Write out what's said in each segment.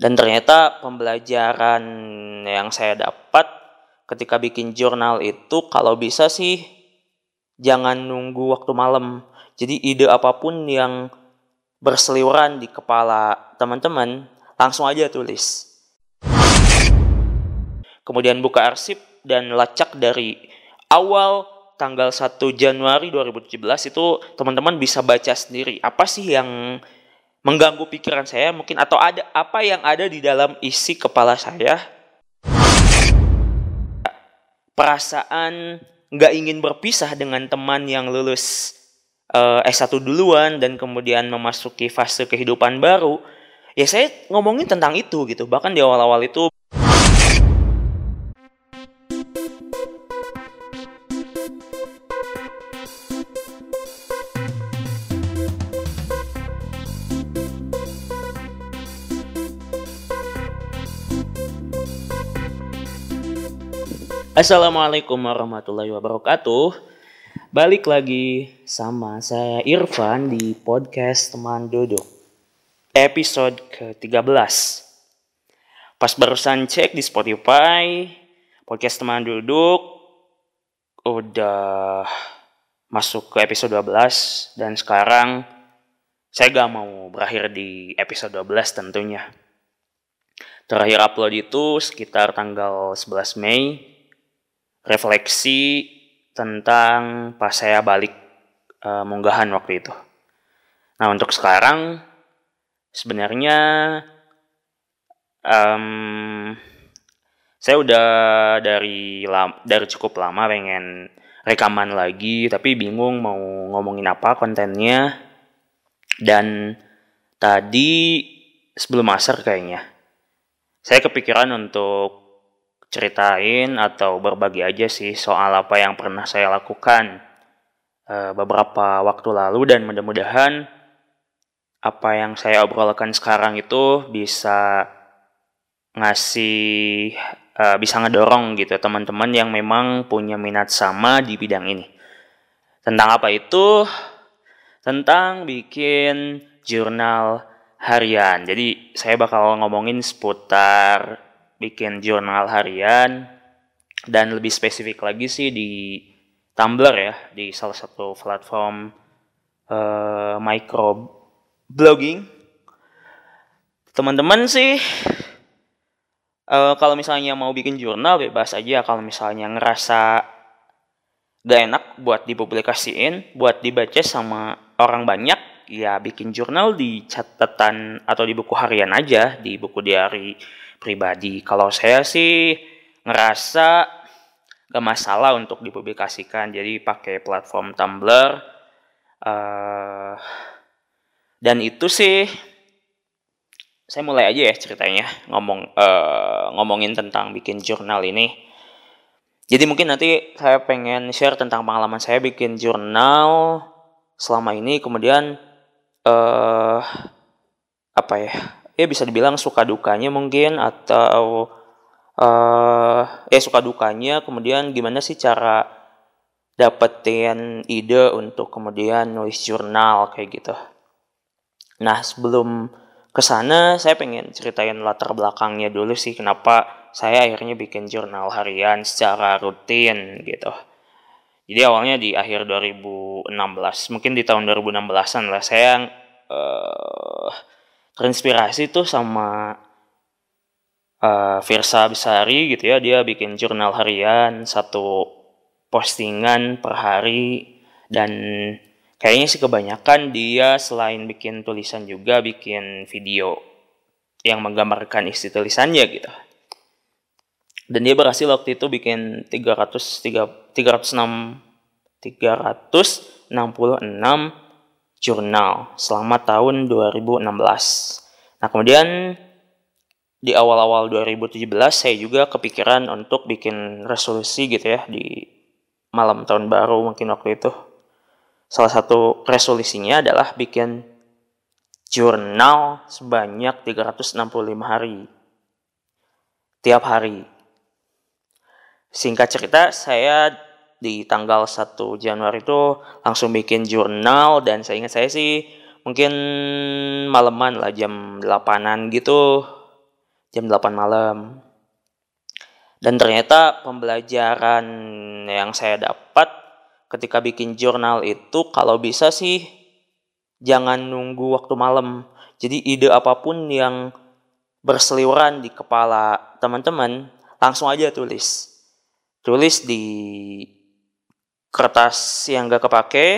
Dan ternyata pembelajaran yang saya dapat ketika bikin jurnal itu kalau bisa sih jangan nunggu waktu malam. Jadi ide apa pun yang berseliweran di kepala teman-teman, langsung aja tulis. Kemudian buka arsip dan lacak dari awal tanggal 1 Januari 2017 itu teman-teman bisa baca sendiri apa sih yang mengganggu pikiran saya mungkin atau ada apa yang ada di dalam isi kepala saya? Perasaan nggak ingin berpisah dengan teman yang lulus uh, S1 duluan dan kemudian memasuki fase kehidupan baru. Ya saya ngomongin tentang itu gitu. Bahkan di awal-awal itu Assalamualaikum warahmatullahi wabarakatuh. Balik lagi sama saya Irfan di podcast Teman Duduk. Episode ke-13. Pas barusan cek di Spotify, podcast Teman Duduk udah masuk ke episode 12 dan sekarang saya gak mau berakhir di episode 12 tentunya. Terakhir upload itu sekitar tanggal 11 Mei refleksi tentang pas saya balik uh, munggahan waktu itu. Nah untuk sekarang sebenarnya um, saya udah dari dari cukup lama pengen rekaman lagi tapi bingung mau ngomongin apa kontennya dan tadi sebelum asar kayaknya saya kepikiran untuk ceritain atau berbagi aja sih soal apa yang pernah saya lakukan uh, beberapa waktu lalu dan mudah-mudahan apa yang saya obrolkan sekarang itu bisa ngasih uh, bisa ngedorong gitu teman-teman yang memang punya minat sama di bidang ini. Tentang apa itu? Tentang bikin jurnal harian. Jadi saya bakal ngomongin seputar bikin jurnal harian dan lebih spesifik lagi sih di Tumblr ya di salah satu platform uh, micro blogging teman-teman sih uh, kalau misalnya mau bikin jurnal bebas aja. Kalau misalnya ngerasa gak enak buat dipublikasiin buat dibaca sama orang banyak ya bikin jurnal di catatan atau di buku harian aja di buku diary pribadi. Kalau saya sih ngerasa gak masalah untuk dipublikasikan, jadi pakai platform Tumblr. Uh, dan itu sih saya mulai aja ya ceritanya ngomong uh, ngomongin tentang bikin jurnal ini. Jadi mungkin nanti saya pengen share tentang pengalaman saya bikin jurnal selama ini, kemudian uh, apa ya? ya bisa dibilang suka dukanya mungkin atau uh, eh suka dukanya kemudian gimana sih cara dapetin ide untuk kemudian nulis jurnal kayak gitu. Nah sebelum ke sana saya pengen ceritain latar belakangnya dulu sih kenapa saya akhirnya bikin jurnal harian secara rutin gitu. Jadi awalnya di akhir 2016, mungkin di tahun 2016an lah saya uh, terinspirasi tuh sama uh, Firsa Besari gitu ya dia bikin jurnal harian satu postingan per hari dan kayaknya sih kebanyakan dia selain bikin tulisan juga bikin video yang menggambarkan isi tulisannya gitu dan dia berhasil waktu itu bikin 300 3, 306 366 jurnal selama tahun 2016. Nah, kemudian di awal-awal 2017 saya juga kepikiran untuk bikin resolusi gitu ya di malam tahun baru mungkin waktu itu. Salah satu resolusinya adalah bikin jurnal sebanyak 365 hari. Tiap hari. Singkat cerita, saya di tanggal 1 Januari itu langsung bikin jurnal dan saya ingat saya sih mungkin maleman lah jam 8an gitu jam 8 malam. Dan ternyata pembelajaran yang saya dapat ketika bikin jurnal itu kalau bisa sih jangan nunggu waktu malam. Jadi ide apa pun yang berseliweran di kepala teman-teman langsung aja tulis. Tulis di kertas yang gak kepake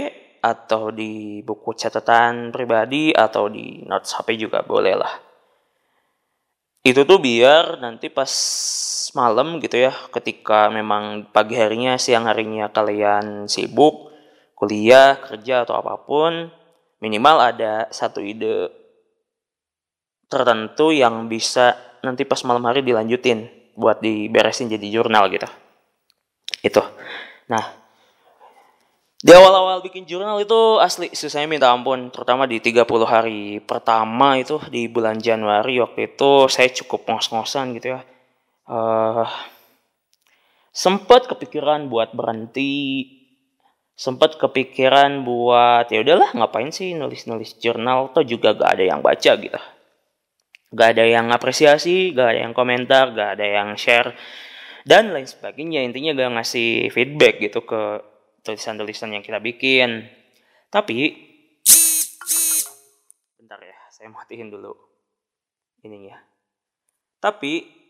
atau di buku catatan pribadi atau di notes HP juga boleh lah. Itu tuh biar nanti pas malam gitu ya ketika memang pagi harinya siang harinya kalian sibuk kuliah kerja atau apa pun minimal ada satu ide tertentu yang bisa nanti pas malam hari dilanjutin buat diberesin jadi jurnal gitu itu nah di awal-awal bikin jurnal itu asli susahnya minta ampun, terutama di 30 hari pertama itu di bulan Januari waktu itu saya cukup ngos-ngosan gitu ya. Uh, sempet kepikiran buat berhenti, sempet kepikiran buat ya udahlah ngapain sih nulis-nulis jurnal atau juga gak ada yang baca gitu. Gak ada yang apresiasi, gak ada yang komentar, gak ada yang share dan lain sebagainya. Intinya gak ngasih feedback gitu ke tulisan-tulisan yang kita bikin. Tapi bentar ya, saya matiin dulu ini ya. Tapi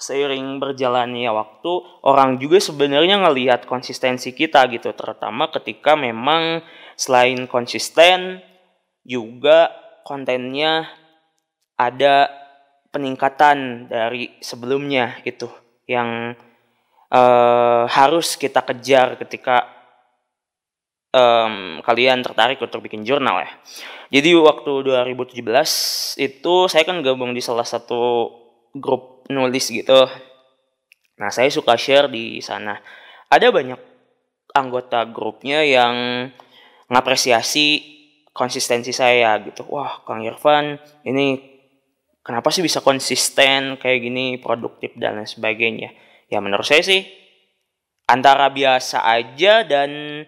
seiring berjalannya waktu, orang juga sebenarnya ngelihat konsistensi kita gitu, terutama ketika memang selain konsisten juga kontennya ada peningkatan dari sebelumnya gitu yang uh, harus kita kejar ketika um, kalian tertarik untuk bikin jurnal ya. Jadi waktu 2017 itu saya kan gabung di salah satu grup nulis gitu. Nah, saya suka share di sana. Ada banyak anggota grupnya yang ngapresiasi konsistensi saya gitu. Wah, Kang Irfan, ini kenapa sih bisa konsisten kayak gini, produktif dan lain sebagainya? Ya menurut saya sih antara biasa aja dan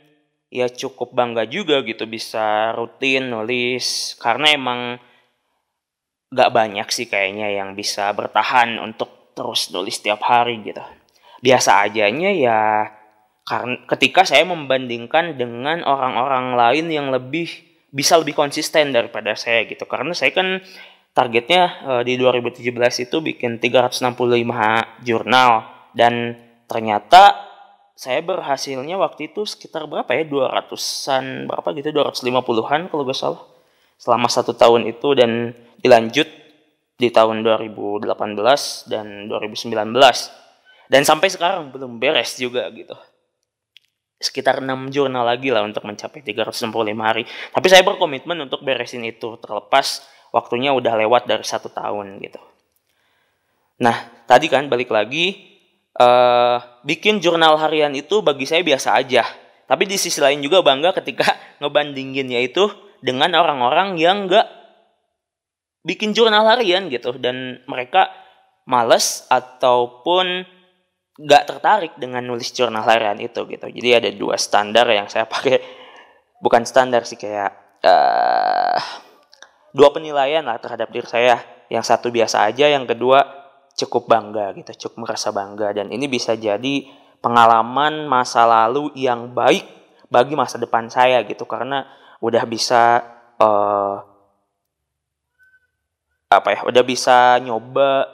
ya cukup bangga juga gitu bisa rutin nulis. Karena emang gak banyak sih kayaknya yang bisa bertahan untuk terus nulis setiap hari gitu. Biasa ajanya ya karena ketika saya membandingkan dengan orang-orang lain yang lebih bisa lebih konsisten daripada saya gitu. Karena saya kan targetnya uh, di 2017 itu bikin 365 jurnal. Dan ternyata saya berhasilnya waktu itu sekitar berapa ya? 200-an berapa gitu? 250-an kalau gak salah. Selama satu tahun itu dan dilanjut di tahun 2018 dan 2019 dan sampai sekarang belum beres juga gitu. Sekitar 6 jurnal lagi lah untuk mencapai 365 hari. Tapi saya berkomitmen untuk beresin itu terlepas waktunya udah lewat dari satu tahun gitu nah tadi kan balik lagi uh, bikin jurnal harian itu bagi saya biasa aja. Tapi di sisi lain juga bangga ketika ngebandinginnya itu dengan orang-orang yang nggak bikin jurnal harian gitu dan mereka males ataupun nggak tertarik dengan nulis jurnal harian itu gitu. Jadi ada dua standar yang saya pakai, bukan standar sih kayak uh, dua penilaian lah terhadap diri saya. Yang satu biasa aja, yang kedua cukup bangga gitu, cukup merasa bangga. Dan ini bisa jadi pengalaman masa lalu yang baik bagi masa depan saya gitu. Karena udah bisa uh, apa ya, udah bisa nyoba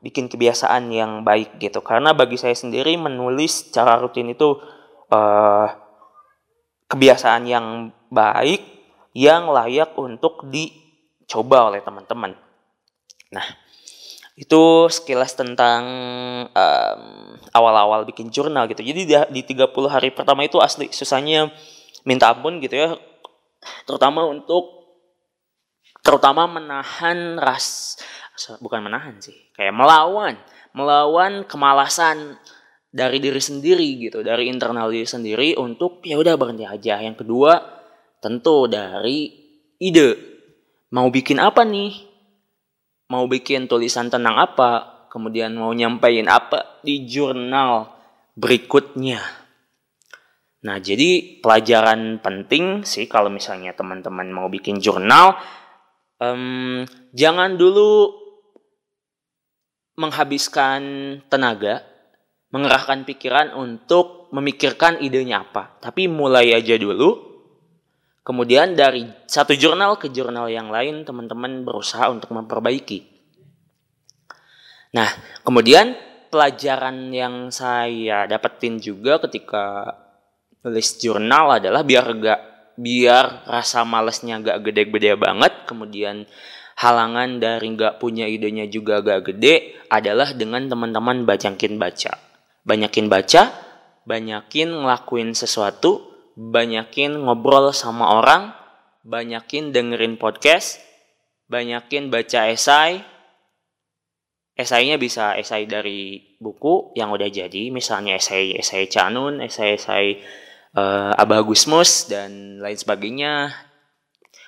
bikin kebiasaan yang baik gitu. Karena bagi saya sendiri menulis secara rutin itu uh, kebiasaan yang baik yang layak untuk dicoba oleh teman-teman. Nah, itu sekilas tentang um, awal-awal bikin jurnal gitu. Jadi di, di 30 hari pertama itu asli susahnya minta ampun gitu ya. Terutama untuk terutama menahan ras bukan menahan sih, kayak melawan, melawan kemalasan dari diri sendiri gitu, dari internal diri sendiri untuk ya udah berhenti aja. Yang kedua, tentu dari ide. Mau bikin apa nih? mau bikin tulisan tentang apa, kemudian mau nyampein apa di jurnal berikutnya. Nah, jadi pelajaran penting sih kalau misalnya teman-teman mau bikin jurnal, um, jangan dulu menghabiskan tenaga, mengerahkan pikiran untuk memikirkan idenya apa. Tapi mulai aja dulu. Kemudian dari satu jurnal ke jurnal yang lain, teman-teman berusaha untuk memperbaiki. Nah, kemudian pelajaran yang saya dapetin juga ketika nulis jurnal adalah biar gak biar rasa malesnya gak gede-gede banget, kemudian halangan dari nggak punya idenya juga gak gede adalah dengan teman-teman banyakin baca. Banyakin baca, banyakin ngelakuin sesuatu, banyakin ngobrol sama orang, banyakin dengerin podcast, banyakin baca esai. Esainya bisa esai dari buku yang udah jadi, misalnya esai esai Canun, esai esai uh, Abah Gusmus dan lain sebagainya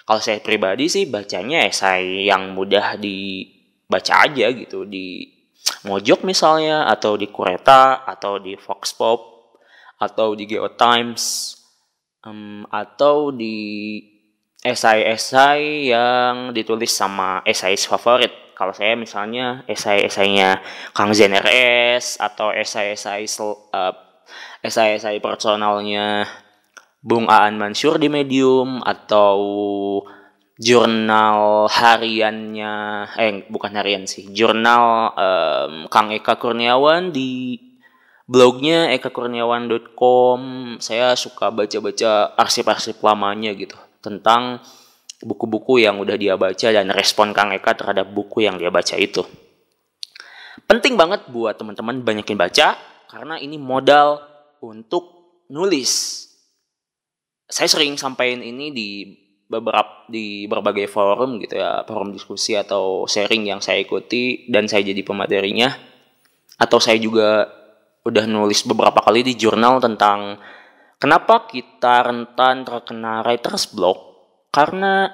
kalau saya pribadi sih bacanya esai yang mudah dibaca aja gitu di Mojok misalnya atau di Kureta atau di Fox Pop atau di Geo Times um, atau di esai-esai yang ditulis sama esais favorit. Kalau saya misalnya esai-esainya Kang Zener S atau esai-esai uh, esai-esai personalnya Bung Aan Mansur di Medium atau jurnal hariannya eh bukan harian sih jurnal um, Kang Eka Kurniawan di blognya ekakurniawan.com saya suka baca-baca arsip-arsip lamanya gitu. Tentang buku-buku yang udah dia baca dan respon Kang Eka terhadap buku yang dia baca itu. Penting banget buat teman-teman banyakin baca karena ini modal untuk nulis. Saya sering sampaikan ini di beberapa di berbagai forum gitu ya forum diskusi atau sharing yang saya ikuti dan saya jadi pematerinya. Atau saya juga udah nulis beberapa kali di jurnal tentang kenapa kita rentan terkena writer's block. Karena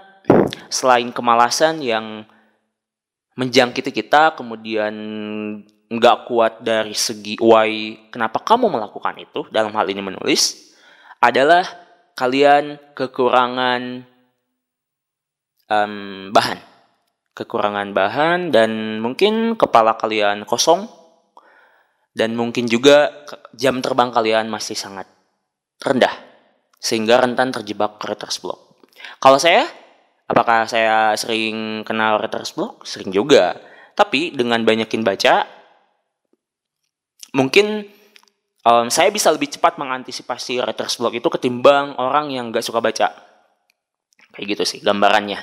selain kemalasan yang menjangkiti kita kemudian nggak kuat dari segi why kenapa kamu melakukan itu dalam hal ini menulis adalah kalian kekurangan um, bahan, kekurangan bahan dan mungkin kepala kalian kosong dan mungkin juga jam terbang kalian masih sangat rendah sehingga rentan terjebak writer's block. Kalau saya, apakah saya sering kenal writer's block? Sering juga. Tapi dengan banyakin baca, mungkin um, saya bisa lebih cepat mengantisipasi writer's block itu ketimbang orang yang gak suka baca. Kayak gitu sih gambarannya.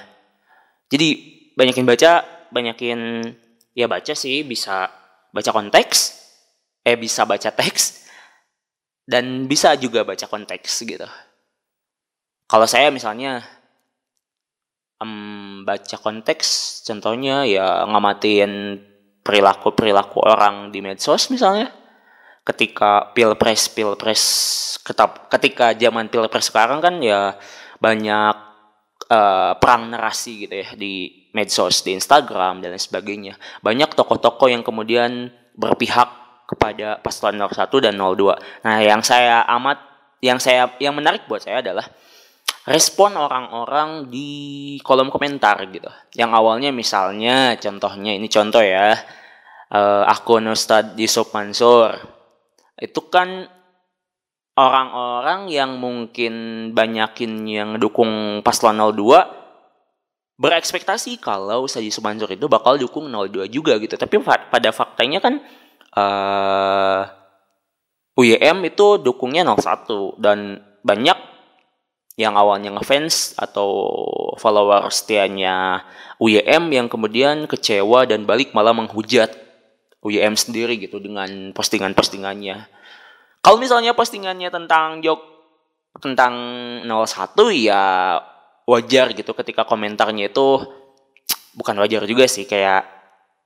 Jadi banyakin baca, banyakin ya baca sih bisa baca konteks, eh bisa baca teks, dan bisa juga baca konteks gitu. Kalau saya misalnya um, baca konteks, contohnya ya ngamatin perilaku-perilaku orang di medsos misalnya, ketika pilpres pilpres ketap ketika zaman pilpres sekarang kan ya banyak uh, perang narasi gitu ya di medsos di Instagram dan sebagainya banyak tokoh-tokoh yang kemudian berpihak kepada paslon 01 dan 02 nah yang saya amat yang saya yang menarik buat saya adalah respon orang-orang di kolom komentar gitu. Yang awalnya misalnya contohnya ini contoh ya uh, akun Ustadz Yusuf Mansur. Itu kan orang-orang yang mungkin banyakin yang dukung paslon 02 berekspektasi kalau Saji Sumansur itu bakal dukung 02 juga gitu. Tapi pada faktanya kan uh, eh, UYM itu dukungnya 01 dan banyak yang awalnya ngefans atau follower setianya UYM yang kemudian kecewa dan balik malah menghujat UYM sendiri gitu dengan postingan-postingannya. Kalau misalnya postingannya tentang jok tentang 01 ya wajar gitu ketika komentarnya itu bukan wajar juga sih kayak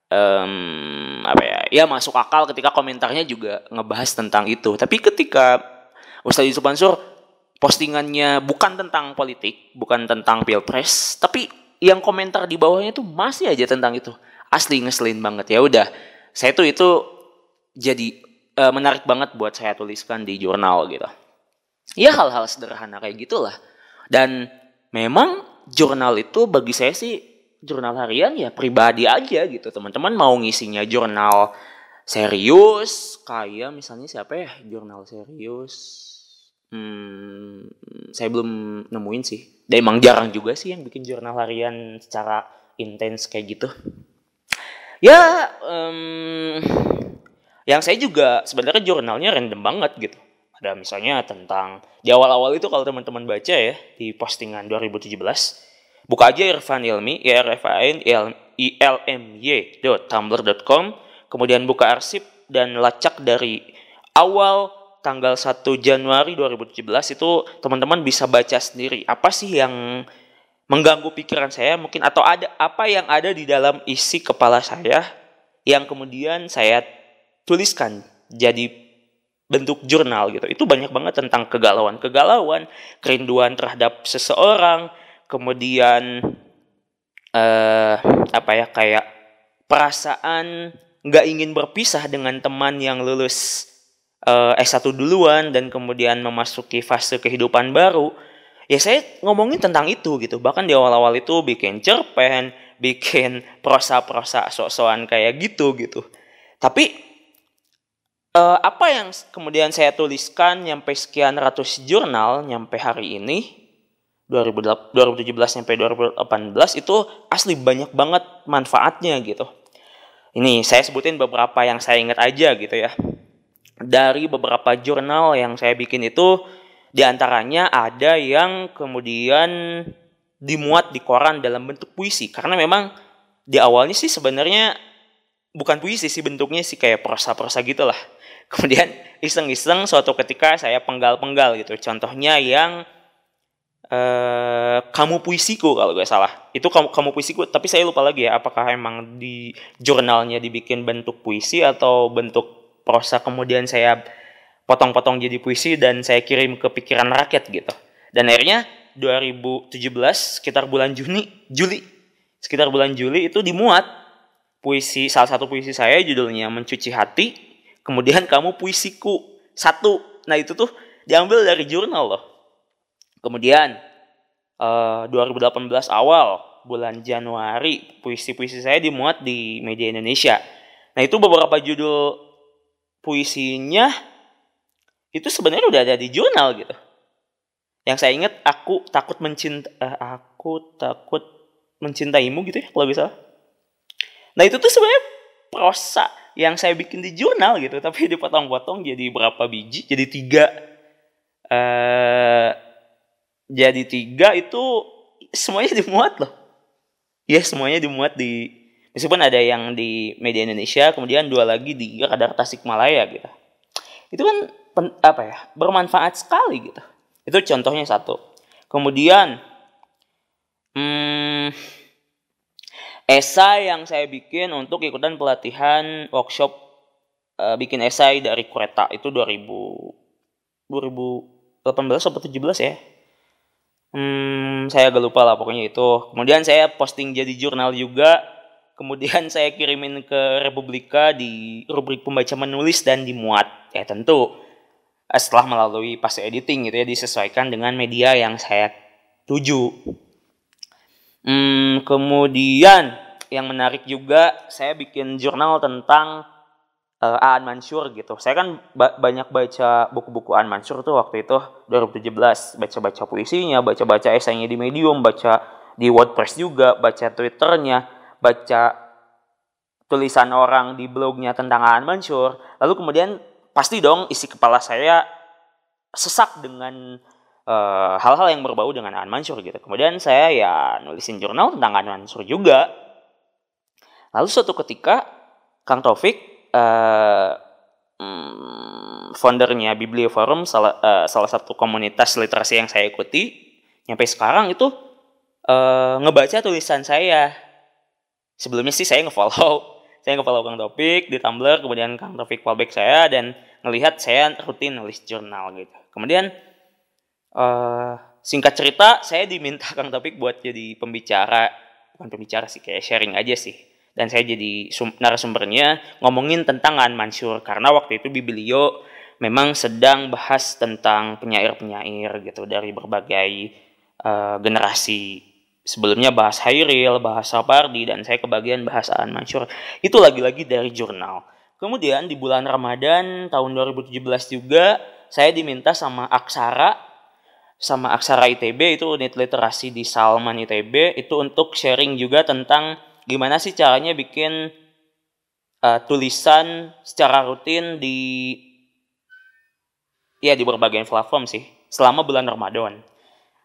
um, apa ya ya masuk akal ketika komentarnya juga ngebahas tentang itu tapi ketika Ustadz Yusuf Mansur postingannya bukan tentang politik bukan tentang pilpres tapi yang komentar di bawahnya itu masih aja tentang itu asli ngeselin banget ya udah saya tuh itu jadi uh, menarik banget buat saya tuliskan di jurnal gitu. Ya hal-hal sederhana kayak gitulah. Dan memang jurnal itu bagi saya sih jurnal harian ya pribadi aja gitu. Teman-teman mau ngisinya jurnal serius kayak misalnya siapa ya jurnal serius. Hmm, saya belum nemuin sih. Dan emang jarang juga sih yang bikin jurnal harian secara intens kayak gitu. Ya um, yang saya juga sebenarnya jurnalnya random banget gitu. Ada misalnya tentang di awal-awal itu kalau teman-teman baca ya di postingan 2017 buka aja Irfan Ilmi ya irfan i l m y tumblr.com kemudian buka arsip dan lacak dari awal tanggal 1 Januari 2017 itu teman-teman bisa baca sendiri apa sih yang mengganggu pikiran saya mungkin atau ada apa yang ada di dalam isi kepala saya yang kemudian saya tuliskan jadi bentuk jurnal gitu. Itu banyak banget tentang kegalauan-kegalauan, kerinduan terhadap seseorang, kemudian eh apa ya kayak perasaan nggak ingin berpisah dengan teman yang lulus eh, S1 duluan dan kemudian memasuki fase kehidupan baru. Ya saya ngomongin tentang itu gitu. Bahkan di awal-awal itu bikin cerpen, bikin prosa-prosa sok-sokan kayak gitu gitu. Tapi uh, apa yang kemudian saya tuliskan nyampe sekian ratus jurnal nyampe hari ini 2017 sampai 2018 itu asli banyak banget manfaatnya gitu. Ini saya sebutin beberapa yang saya ingat aja gitu ya. Dari beberapa jurnal yang saya bikin itu di antaranya ada yang kemudian dimuat di koran dalam bentuk puisi karena memang di awalnya sih sebenarnya bukan puisi sih bentuknya sih kayak prosa-prosa gitu lah kemudian iseng-iseng suatu ketika saya penggal-penggal gitu contohnya yang eh, kamu puisiku kalau gue salah. Itu kamu kamu puisiku. Tapi saya lupa lagi ya apakah emang di jurnalnya dibikin bentuk puisi atau bentuk prosa kemudian saya potong-potong jadi puisi dan saya kirim ke pikiran rakyat gitu. Dan akhirnya 2017 sekitar bulan Juni Juli sekitar bulan Juli itu dimuat puisi salah satu puisi saya judulnya mencuci hati kemudian kamu puisiku satu. Nah itu tuh diambil dari jurnal loh kemudian uh, eh, 2018 awal bulan Januari puisi-puisi saya dimuat di media Indonesia. Nah itu beberapa judul puisinya itu sebenarnya udah ada di jurnal gitu. Yang saya ingat aku takut mencinta uh, aku takut mencintaimu gitu ya kalau bisa nah itu tuh sebenarnya prosa yang saya bikin di jurnal gitu tapi dipotong-potong jadi berapa biji jadi tiga. Uh, jadi tiga itu semuanya dimuat loh. Ya semuanya dimuat di meskipun ada yang di media Indonesia kemudian dua lagi di Radar Tasikmalaya gitu. Itu kan pen, apa ya bermanfaat sekali gitu. Itu contohnya satu. Kemudian hmm, esai yang saya bikin untuk ikutan pelatihan workshop uh, bikin esai dari kereta itu 2000 2018 atau 17 ya. Hmm, saya agak lupa lah pokoknya itu. Kemudian saya posting jadi jurnal juga. Kemudian saya kirimin ke Republika di rubrik pembaca menulis dan dimuat. Ya tentu eh, setelah melalui fase editing gitu ya disesuaikan dengan media yang saya tuju. Hmm, kemudian yang menarik juga saya bikin jurnal tentang uh, Aan Mansur gitu. Saya kan ba banyak baca buku-buku Aan Mansur tuh waktu itu 2017, baca-baca puisinya, baca-baca esainya di Medium, baca di WordPress juga, baca Twitternya, baca tulisan orang di blognya tentang Aan Mansur. Lalu kemudian pasti dong isi kepala saya sesak dengan Eh, hal-hal uh, yang berbau dengan Aan Mansur gitu. Kemudian saya ya nulisin jurnal tentang Aan Mansur juga. Lalu suatu ketika Kang Taufik uh, foundernya Biblioforum salah uh, salah satu komunitas literasi yang saya ikuti sampai sekarang itu uh, ngebaca tulisan saya. Sebelumnya sih saya ngefollow saya ngefollow Kang Taufik di Tumblr, kemudian Kang Taufik fallback saya dan ngelihat saya rutin nulis jurnal gitu. Kemudian uh, singkat cerita saya diminta Kang Topik buat jadi pembicara bukan pembicara sih kayak sharing aja sih dan saya jadi narasumbernya ngomongin tentang An Mansur karena waktu itu Biblio memang sedang bahas tentang penyair-penyair gitu dari berbagai uh, generasi sebelumnya bahas Hairil, bahas Sapardi, dan saya kebagian bahasaan Mansur. Itu lagi-lagi dari jurnal. Kemudian di bulan Ramadan tahun 2017 juga saya diminta sama Aksara, sama Aksara ITB itu unit literasi di Salman ITB itu untuk sharing juga tentang gimana sih caranya bikin uh, tulisan secara rutin di ya di berbagai platform sih selama bulan Ramadan.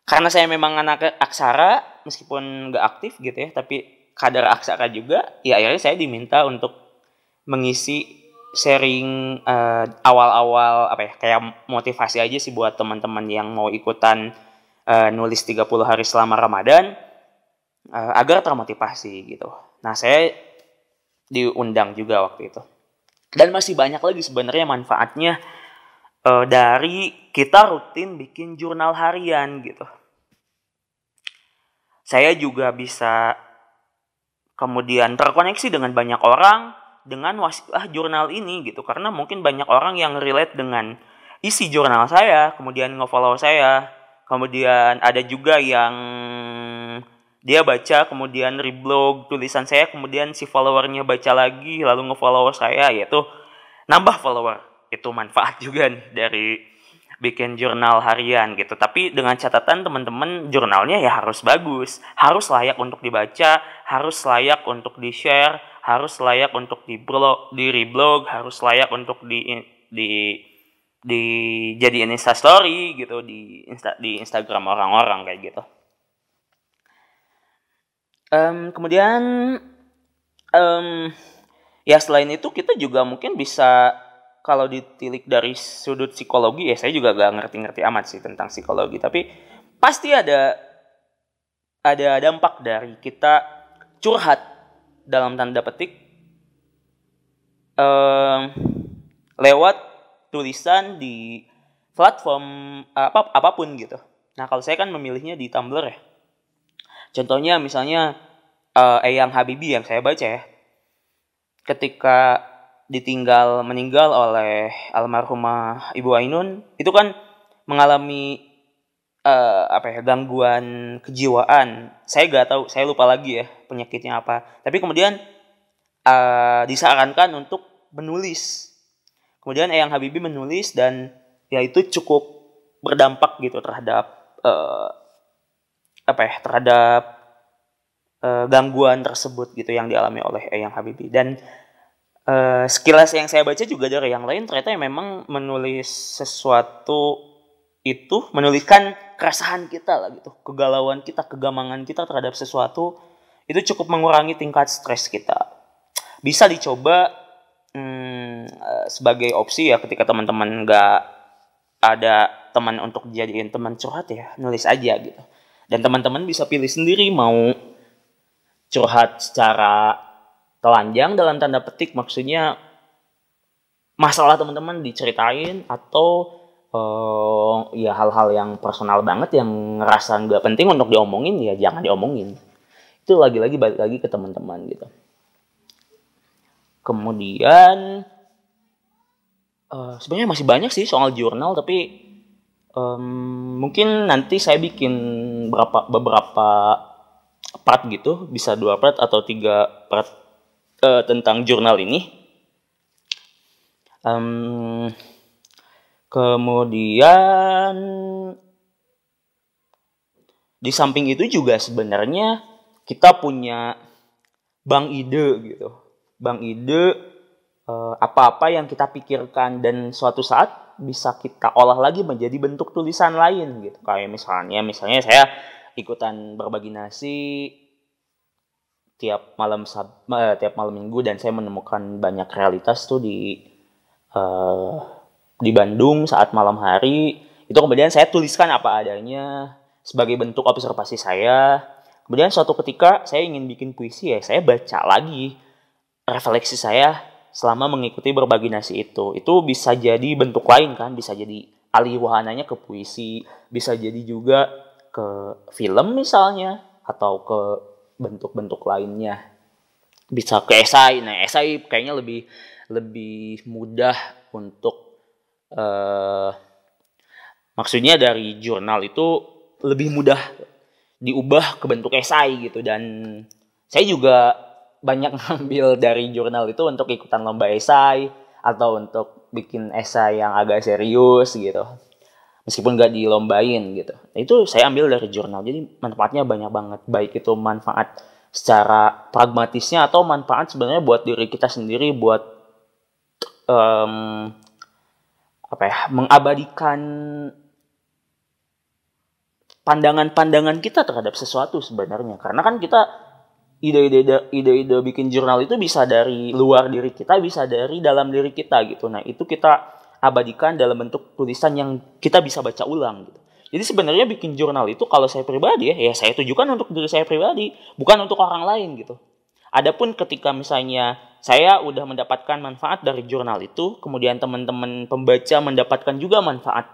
Karena saya memang anak aksara meskipun nggak aktif gitu ya, tapi kadar aksara juga, ya akhirnya saya diminta untuk mengisi sharing uh, awal-awal apa ya kayak motivasi aja sih buat teman-teman yang mau ikutan uh, nulis 30 hari selama Ramadan uh, agar termotivasi gitu. Nah, saya diundang juga waktu itu. Dan masih banyak lagi sebenarnya manfaatnya uh, dari kita rutin bikin jurnal harian gitu. Saya juga bisa kemudian terkoneksi dengan banyak orang dengan wasilah jurnal ini gitu karena mungkin banyak orang yang relate dengan isi jurnal saya kemudian nge-follow saya kemudian ada juga yang dia baca kemudian reblog tulisan saya kemudian si followernya baca lagi lalu nge-follow saya yaitu nambah follower itu manfaat juga nih dari bikin jurnal harian gitu. Tapi dengan catatan teman-teman jurnalnya ya harus bagus, harus layak untuk dibaca, harus layak untuk di-share, harus layak untuk di blog, di reblog, harus layak untuk di di di jadi Insta story gitu di Insta, di Instagram orang-orang kayak gitu. Um, kemudian um, ya selain itu kita juga mungkin bisa kalau ditilik dari sudut psikologi ya saya juga gak ngerti-ngerti amat sih tentang psikologi tapi pasti ada ada dampak dari kita curhat dalam tanda petik um, lewat tulisan di platform apa apa pun gitu. Nah kalau saya kan memilihnya di Tumblr ya. Contohnya misalnya uh, Eyang Habibie yang saya baca ya. Ketika ditinggal meninggal oleh almarhumah Ibu Ainun itu kan mengalami uh, apa ya gangguan kejiwaan. Saya gak tahu saya lupa lagi ya penyakitnya apa. Tapi kemudian uh, disarankan untuk menulis. Kemudian Eyang Habibie menulis dan ya itu cukup berdampak gitu terhadap uh, apa ya terhadap uh, gangguan tersebut gitu yang dialami oleh Eyang Habibie. Dan uh, sekilas yang saya baca juga dari yang lain ternyata yang memang menulis sesuatu itu menuliskan keresahan kita lah gitu. Kegalauan kita kegamangan kita terhadap sesuatu itu cukup mengurangi tingkat stres kita. Bisa dicoba hmm, eh, sebagai opsi ya ketika teman-teman nggak ada teman untuk dijadiin teman curhat ya nulis aja gitu dan teman-teman bisa pilih sendiri mau curhat secara telanjang dalam tanda petik maksudnya masalah teman-teman diceritain atau uh, ya hal-hal yang personal banget yang ngerasa nggak penting untuk diomongin ya jangan diomongin. Itu lagi-lagi balik lagi ke teman-teman gitu. Kemudian uh, sebenarnya masih banyak sih soal jurnal tapi um, mungkin nanti saya bikin berapa beberapa part gitu. Bisa dua part atau tiga part uh, tentang jurnal ini. Um, kemudian di samping itu juga sebenarnya kita punya bank ide gitu, bank ide uh, apa-apa yang kita pikirkan. Dan suatu saat bisa kita olah lagi menjadi bentuk tulisan lain gitu. Kayak misalnya, misalnya saya ikutan berbagi nasi tiap malam sab uh, tiap malam minggu dan saya menemukan banyak realitas tuh di uh, di Bandung saat malam hari. Itu kemudian saya tuliskan apa adanya sebagai bentuk observasi saya. Kemudian suatu ketika saya ingin bikin puisi ya saya baca lagi refleksi saya selama mengikuti berbagi nasi itu itu bisa jadi bentuk lain kan bisa jadi alih wahananya ke puisi bisa jadi juga ke film misalnya atau ke bentuk-bentuk lainnya. Bisa ke esai. Nah esai kayaknya lebih lebih mudah untuk uh, maksudnya dari jurnal itu lebih mudah diubah ke bentuk esai gitu. Dan saya juga banyak ngambil dari jurnal itu untuk ikutan lomba esai atau untuk bikin esai yang agak serius gitu. Meskipun gak dilombain gitu. Nah, itu saya ambil dari jurnal. Jadi manfaatnya banyak banget. Baik itu manfaat secara pragmatisnya atau manfaat sebenarnya buat diri kita sendiri buat um, apa ya mengabadikan pandangan-pandangan kita terhadap sesuatu sebenarnya. Karena kan kita ide-ide ide-ide bikin jurnal itu bisa dari luar diri kita bisa dari dalam diri kita gitu nah itu kita abadikan dalam bentuk tulisan yang kita bisa baca ulang gitu jadi sebenarnya bikin jurnal itu kalau saya pribadi ya, ya saya tujukan untuk diri saya pribadi, bukan untuk orang lain gitu. Adapun ketika misalnya saya udah mendapatkan manfaat dari jurnal itu, kemudian teman-teman pembaca mendapatkan juga manfaat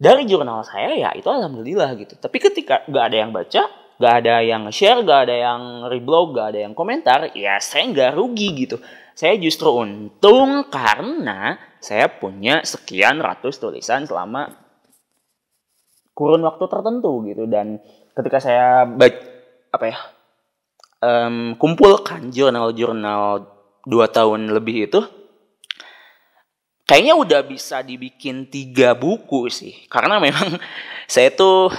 dari jurnal saya ya itu alhamdulillah gitu. Tapi ketika gak ada yang baca, gak ada yang share, gak ada yang reblog, gak ada yang komentar, ya saya nggak rugi gitu. Saya justru untung karena saya punya sekian ratus tulisan selama kurun waktu tertentu gitu dan ketika saya baca apa ya um, kumpulkan jurnal-jurnal dua tahun lebih itu kayaknya udah bisa dibikin tiga buku sih karena memang saya tuh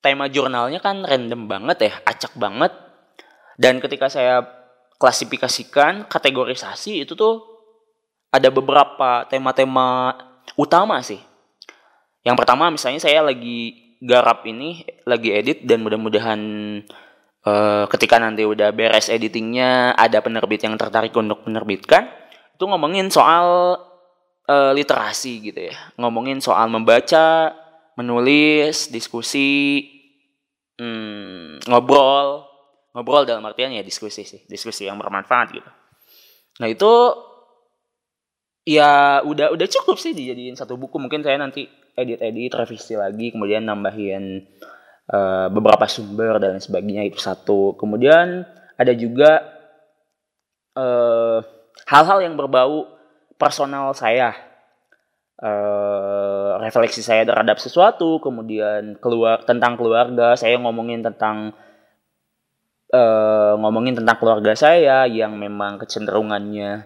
tema jurnalnya kan random banget ya acak banget. Dan ketika saya klasifikasikan kategorisasi itu tuh ada beberapa tema-tema utama sih. Yang pertama misalnya saya lagi garap ini lagi edit dan mudah-mudahan uh, ketika nanti udah beres editingnya ada penerbit yang tertarik untuk menerbitkan itu ngomongin soal uh, literasi gitu ya. Ngomongin soal membaca menulis diskusi hmm, ngobrol. Ngobrol dalam artian ya diskusi sih diskusi yang bermanfaat gitu. Nah itu ya udah udah cukup sih dijadiin satu buku. Mungkin saya nanti edit-edit revisi lagi kemudian nambahin uh, beberapa sumber dan sebagainya itu satu. Kemudian ada juga eh, hal-hal yang berbau personal saya. Uh, refleksi saya terhadap sesuatu kemudian keluar tentang keluarga saya ngomongin tentang uh, ngomongin tentang keluarga saya yang memang kecenderungannya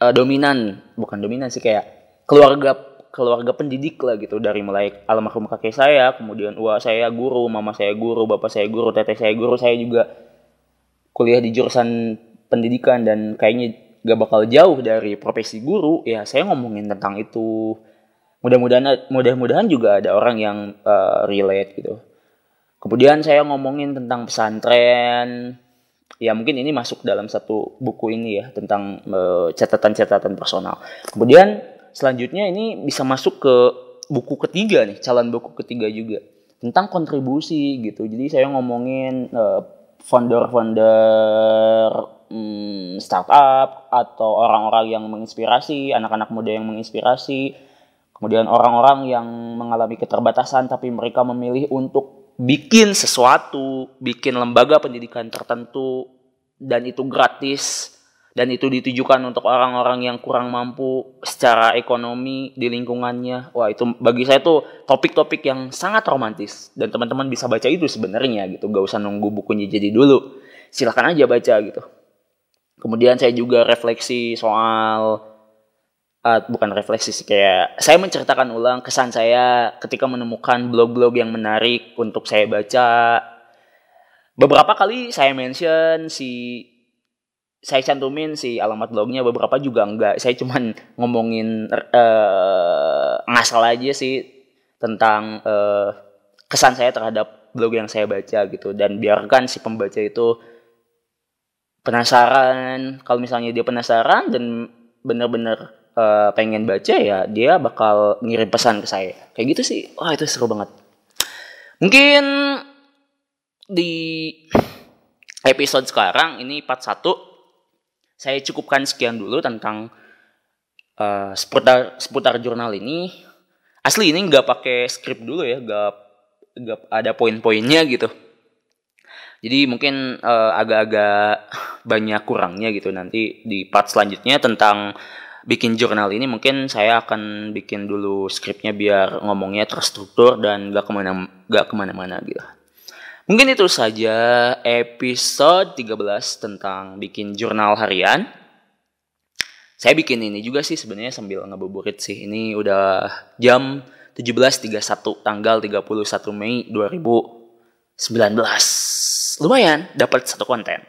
uh, dominan bukan dominan sih kayak keluarga keluarga pendidik lah gitu dari mulai almarhum kakek saya kemudian wah saya guru mama saya guru bapak saya guru teteh saya guru saya juga kuliah di jurusan pendidikan dan kayaknya gak bakal jauh dari profesi guru ya saya ngomongin tentang itu. Mudah-mudahan mudah-mudahan juga ada orang yang uh, relate gitu. Kemudian saya ngomongin tentang pesantren. Ya mungkin ini masuk dalam satu buku ini ya tentang uh, catatan-catatan personal. Kemudian selanjutnya ini bisa masuk ke buku ketiga nih, calon buku ketiga juga. Tentang kontribusi gitu. Jadi saya ngomongin uh, founder-founder um, startup atau orang-orang yang menginspirasi, anak-anak muda yang menginspirasi, kemudian orang-orang yang mengalami keterbatasan tapi mereka memilih untuk bikin sesuatu, bikin lembaga pendidikan tertentu dan itu gratis dan itu ditujukan untuk orang-orang yang kurang mampu secara ekonomi di lingkungannya. Wah, itu bagi saya tuh topik-topik yang sangat romantis dan teman-teman bisa baca itu sebenarnya gitu. Gak usah nunggu bukunya jadi dulu. Silahkan aja baca gitu. Kemudian saya juga refleksi soal uh, bukan refleksi sih kayak saya menceritakan ulang kesan saya ketika menemukan blog-blog yang menarik untuk saya baca. Beberapa kali saya mention si saya cantumin si alamat blognya beberapa juga enggak saya cuman ngomongin uh, ngasal aja sih tentang uh, kesan saya terhadap blog yang saya baca gitu dan biarkan si pembaca itu penasaran kalau misalnya dia penasaran dan bener-bener uh, pengen baca ya dia bakal ngirim pesan ke saya kayak gitu sih wah itu seru banget mungkin di episode sekarang ini part 1 saya cukupkan sekian dulu tentang uh, seputar seputar jurnal ini. Asli ini nggak pakai skrip dulu ya, nggak nggak ada poin-poinnya gitu. Jadi mungkin eh, agak-agak banyak kurangnya gitu nanti di part selanjutnya tentang bikin jurnal ini mungkin saya akan bikin dulu skripnya biar ngomongnya terstruktur dan gak ke mana gak ke mana-mana gitu. Mungkin itu saja episode 13 tentang bikin jurnal harian. Saya bikin ini juga sih sebenarnya sambil ngebuburit sih. Ini udah jam 17.31 tanggal 31 Mei 2019. Lumayan. Dapat satu konten.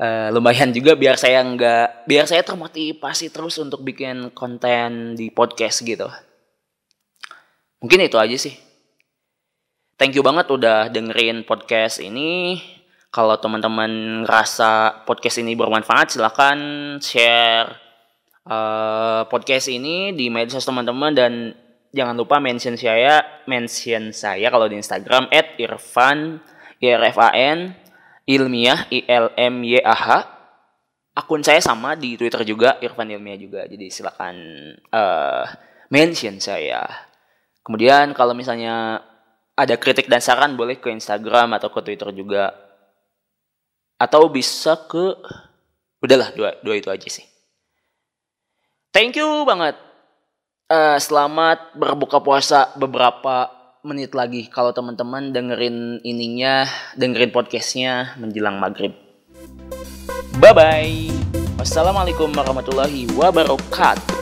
Uh, lumayan juga biar saya nggak biar saya termotivasi terus untuk bikin konten di podcast gitu. Mungkin itu aja sih. Thank you banget udah dengerin podcast ini. Kalau teman-teman ngerasa podcast ini bermanfaat silahkan share uh, podcast ini di medsos teman-teman. Dan jangan lupa mention saya mention saya kalau di Instagram @irfan irfan ilmiah I L M Y A H. Akun saya sama di Twitter juga Irfan Ilmiah juga. Jadi silakan uh, mention saya. Kemudian kalau misalnya ada kritik dan saran boleh ke Instagram atau ke Twitter juga. Atau bisa ke udahlah dua dua itu aja sih. Thank you banget. Uh, selamat berbuka puasa beberapa menit lagi kalau teman-teman dengerin ininya, dengerin podcastnya menjelang maghrib. Bye bye. Wassalamualaikum warahmatullahi wabarakatuh.